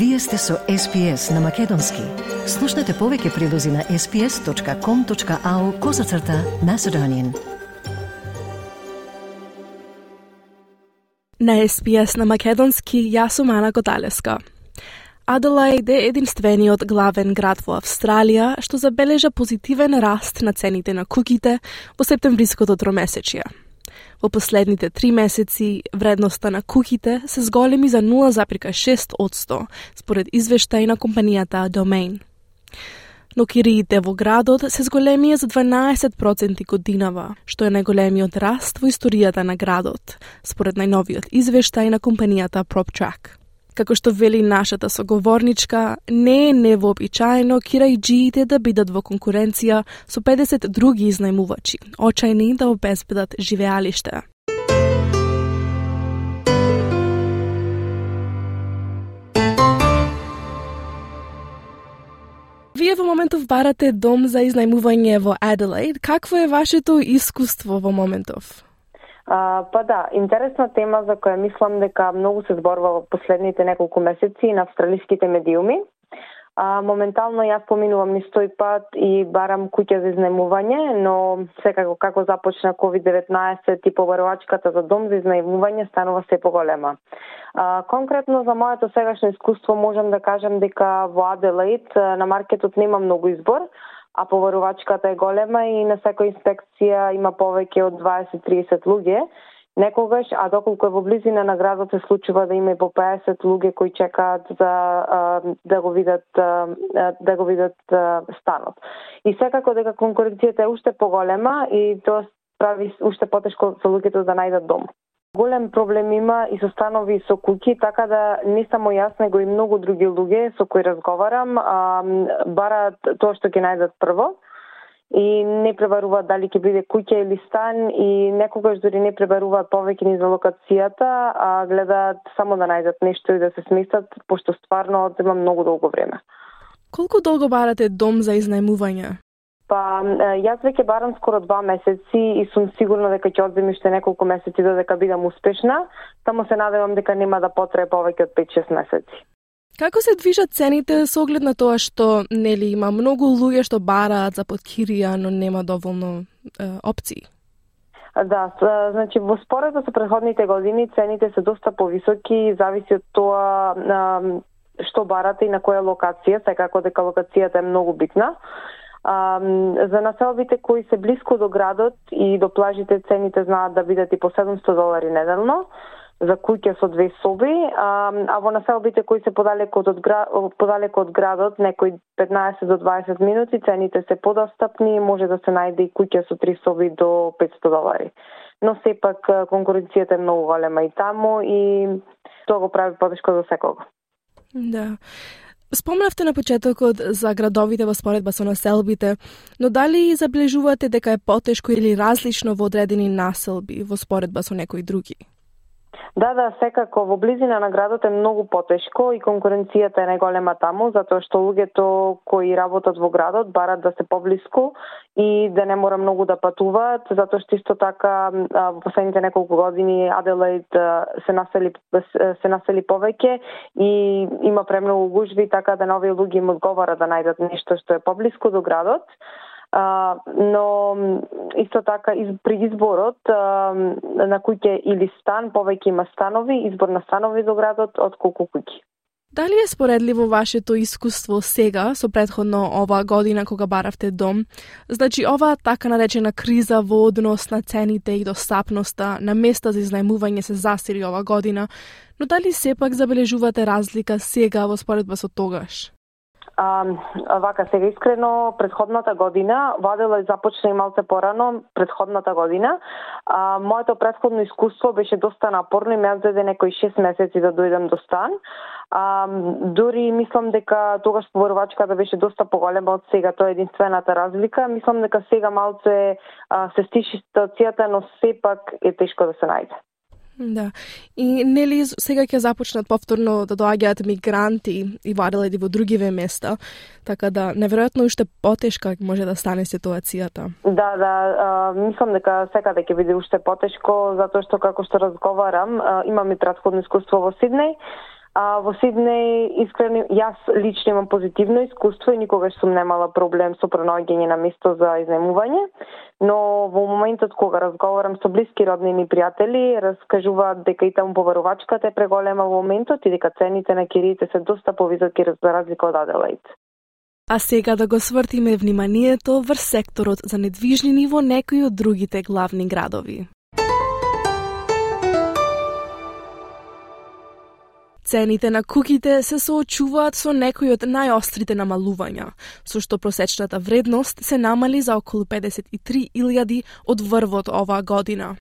Вие сте со SPS на Македонски. Слушнете повеќе прилози на sps.com.au козацрта на Седонин. На SPS на Македонски јас сум Ана Годалеска. Аделаид е единствениот главен град во Австралија што забележа позитивен раст на цените на куките во септемвриското тромесечие. Во последните три месеци, вредноста на куките се зголеми за 0,6 според извештај на компанијата Domain. Но кириите во градот се зголемија за 12% годинава, што е најголемиот раст во историјата на градот, според најновиот извештај на компанијата PropTrack. Како што вели нашата соговорничка, не е невообичаено кирајджиите да бидат во конкуренција со 50 други изнајмувачи, очајни да обезбедат живеалиште. Вие во моментов барате дом за изнајмување во Аделаид. Какво е вашето искуство во моментов? А, па да, интересна тема за која мислам дека многу се зборува во последните неколку месеци на австралиските медиуми. А, моментално јас поминувам ни стој пат и барам куќа за изнемување, но секако како започна COVID-19 и побарувачката за дом за изнемување станува се поголема. А, конкретно за моето сегашно искуство можам да кажам дека во Аделаид на маркетот нема многу избор, а поварувачката е голема и на секоја инспекција има повеќе од 20-30 луѓе. Некогаш, а доколку е во близина на градот се случува да има и по 50 луѓе кои чекаат за да го видат да го видат станот. И секако дека конкуренцијата е уште поголема и тоа прави уште потешко за луѓето да најдат дом. Голем проблем има и со станови со куќи, така да не само јас, него и многу други луѓе со кои разговарам, а, бараат тоа што ќе најдат прво и не пребаруваат дали ќе биде куќа или стан и некогаш дури не пребаруваат повеќе ни за локацијата, а гледаат само да најдат нешто и да се сместат, пошто стварно одзема многу долго време. Колку долго барате дом за изнајмување? Па, јас веќе барам скоро два месеци и сум сигурна дека ќе одземи уште неколку месеци додека бидам успешна, само се надевам дека нема да потрае повеќе од 5-6 месеци. Како се движат цените со оглед на тоа што нели има многу луѓе што бараат за подкирија, но нема доволно е, опции? Да, значи во споредба со предходните години цените се доста повисоки, зависи од тоа што барате и на која локација, секако дека локацијата е многу битна. А, за населбите кои се близко до градот и до плажите цените знаат да бидат и по 700 долари неделно за куќа со две соби, а, а во населбите кои се подалеку од, град, подалеко од градот, некои 15 до 20 минути, цените се подостапни и може да се најде и куќа со три соби до 500 долари. Но сепак конкуренцијата е многу голема и таму и тоа го прави потешко за секого. Да. Спомнавте на почетокот за градовите во споредба со населбите, но дали забележувате дека е потешко или различно во одредени населби во споредба со некои други? Да, да, секако во близина на градот е многу потешко и конкуренцијата е најголема таму, затоа што луѓето кои работат во градот барат да се поблиску и да не мора многу да патуваат, затоа што исто така во последните неколку години Аделаид се насели се насели повеќе и има премногу гужви, така да нови луѓе им одговара да најдат нешто што е поблиску до градот. А, но исто така из, при изборот а, на куќе или стан, повеќе има станови, избор на станови до градот од колку куќи. Дали е споредливо вашето искуство сега со предходно оваа година кога баравте дом? Значи, оваа така наречена криза во однос на цените и достапноста на места за изнајмување се засили ова година, но дали сепак забележувате разлика сега во споредба со тогаш? А, вака сега искрено предходната година, Вадела започна и малце порано предходната година. А, моето предходно искуство беше доста напорно и ме одзеде некои 6 месеци да дојдам до стан. А, дури мислам дека тогаш поборувачката да беше доста поголема од сега, тоа е единствената разлика. Мислам дека сега малце а, се стиши ситуацијата, но сепак е тешко да се најде. Да. И нели сега ќе започнат повторно да доаѓаат мигранти и ваделеди во другиве места, така да неверојатно уште потешка може да стане ситуацијата. Да, да, а, мислам дека секаде ќе биде уште потешко затоа што како што разговарам, а, имам и претходно искуство во Сиднеј, А во Сиднеј искрено јас лично имам позитивно искуство и никогаш сум немала проблем со пронаоѓање на место за изнемување, но во моментот кога разговарам со блиски роднини и пријатели, раскажуваат дека и таму поварувачката е преголема во моментот и дека цените на кириите се доста повисоки за разлика од Аделаид. А сега да го свртиме вниманието врз секторот за недвижнини во некои од другите главни градови. Цените на куките се соочуваат со некои од најострите намалувања, со што просечната вредност се намали за околу 53.000 од врвот оваа година.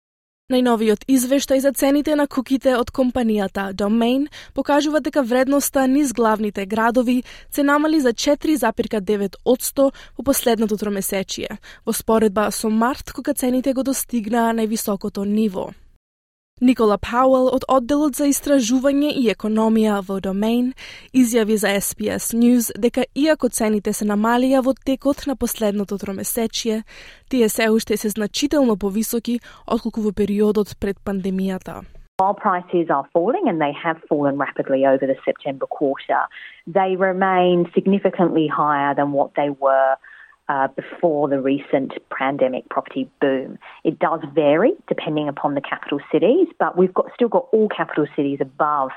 Најновиот извештај за цените на куките од компанијата Domain покажува дека вредноста низ главните градови се намали за 4,9% во последното тромесечие, во споредба со март кога цените го достигнаа највисокото ниво. Никола Пауел од одделот за истражување и економија во Домейн изјави за SPS News дека иако цените се намалија во текот на последното тромесечие, тие се уште се значително повисоки отколку во периодот пред пандемијата. While prices are falling and they have fallen rapidly over the September quarter, they remain significantly higher than what they were uh, before the recent pandemic property boom. It does vary depending upon the capital cities, but we've got still got all capital cities above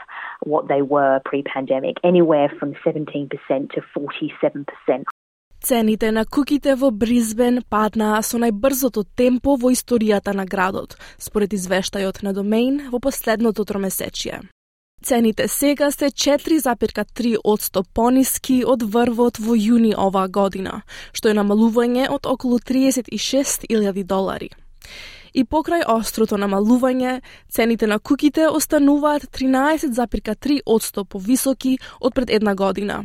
what they were pre-pandemic, anywhere from 17% to 47%. Цените на куките во Бризбен паднаа со најбрзото темпо во историјата на градот, според извештајот на Домейн во последното тромесечие. Цените сега се 4,3% пониски од врвот во јуни оваа година, што е намалување од околу 36.000 долари. И покрај острото намалување, цените на куките остануваат 13,3% повисоки од пред една година.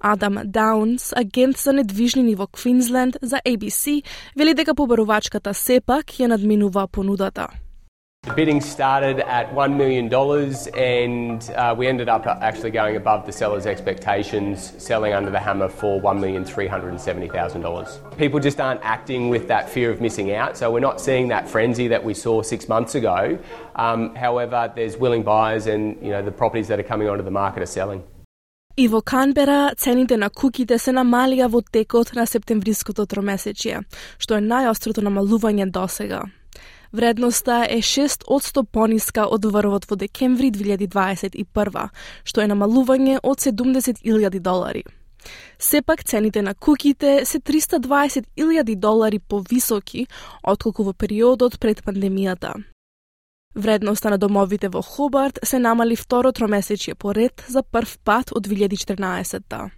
Адам Даунс, агент за недвижнини во Квинсленд за ABC, вели дека побарувачката сепак ја надминува понудата. The bidding started at $1 million and uh, we ended up actually going above the seller's expectations, selling under the hammer for $1,370,000. People just aren't acting with that fear of missing out, so we're not seeing that frenzy that we saw six months ago. Um, however, there's willing buyers and you know, the properties that are coming onto the market are selling. И во Канбера цените на куките се намалија во текот на септемвриското тромесечие, што е најострото намалување досега. Вредноста е 6 од 100 пониска од врвот во декември 2021, што е намалување од 70.000 долари. Сепак цените на куките се 320.000 долари повисоки отколку во периодот пред пандемијата. Вредноста на домовите во Хобарт се намали второ тромесечје поред за прв пат од 2014 -та.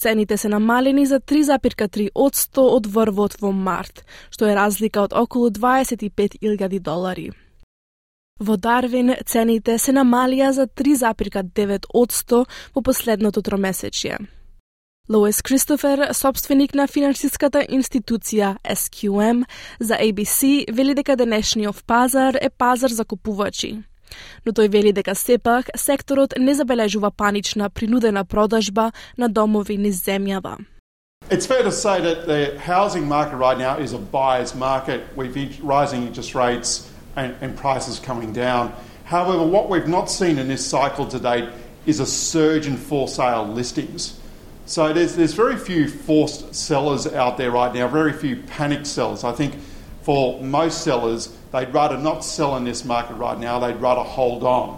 Цените се намалени за 3,3 од 100 од врвот во март, што е разлика од околу 25.000 долари. Во Дарвин цените се намалија за 3,9 од 100 во последното тромесечје. Лоис Кристофер, собственик на финансиската институција SQM за ABC, вели дека денешниот пазар е пазар за купувачи. но тој вели дека сепак секторот не забележува панична принудена продажба на домови низ земјава. It's fair to say that the housing market right now is a buyer's market with rising interest rates and, and prices coming down. However, what we've not seen in this cycle to date is a surge in for sale listings. So there's, there's very few forced sellers out there right now, very few panicked sellers. I think for most sellers, they'd rather not sell in this market right now, they'd rather hold on.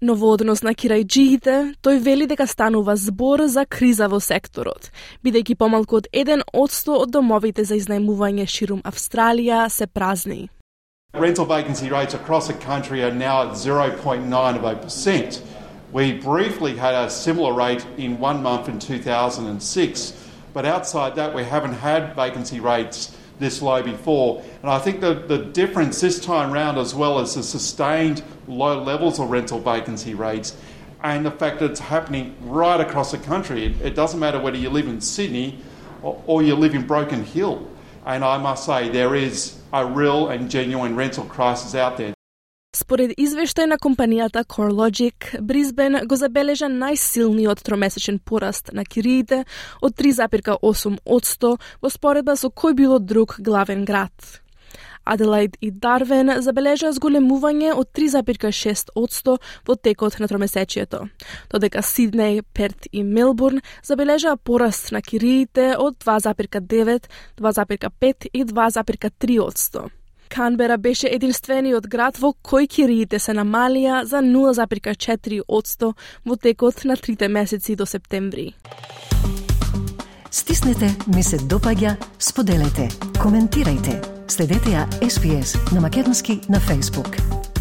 Но во однос на кирајджиите, тој вели дека станува збор за криза во секторот, бидејќи помалку од 1 одсто од домовите за изнајмување ширум Австралија се празни. Rental vacancy rates across the country are now at 0.9%. We briefly had a similar rate in one month in 2006, but outside that we haven't had vacancy rates this low before. And I think the, the difference this time round, as well as the sustained low levels of rental vacancy rates, and the fact that it's happening right across the country. It, it doesn't matter whether you live in Sydney or, or you live in Broken Hill. And I must say, there is a real and genuine rental crisis out there. Според извештај на компанијата CoreLogic, Бризбен го забележа најсилниот тромесечен пораст на кириите од 3,8 од 100 во споредба со кој било друг главен град. Аделаид и Дарвен забележаа зголемување од 3,6% во текот на тромесечието, додека Сиднеј, Перт и Мелбурн забележаа пораст на кириите од 2,9, 2,5 и 2,3%. Канбера беше единствениот град во кој кириите се намалија за 0,4% во текот на трите месеци до септември. Стиснете, ми се допаѓа, споделете, коментирајте. Следете ја SPS на Македонски на Facebook.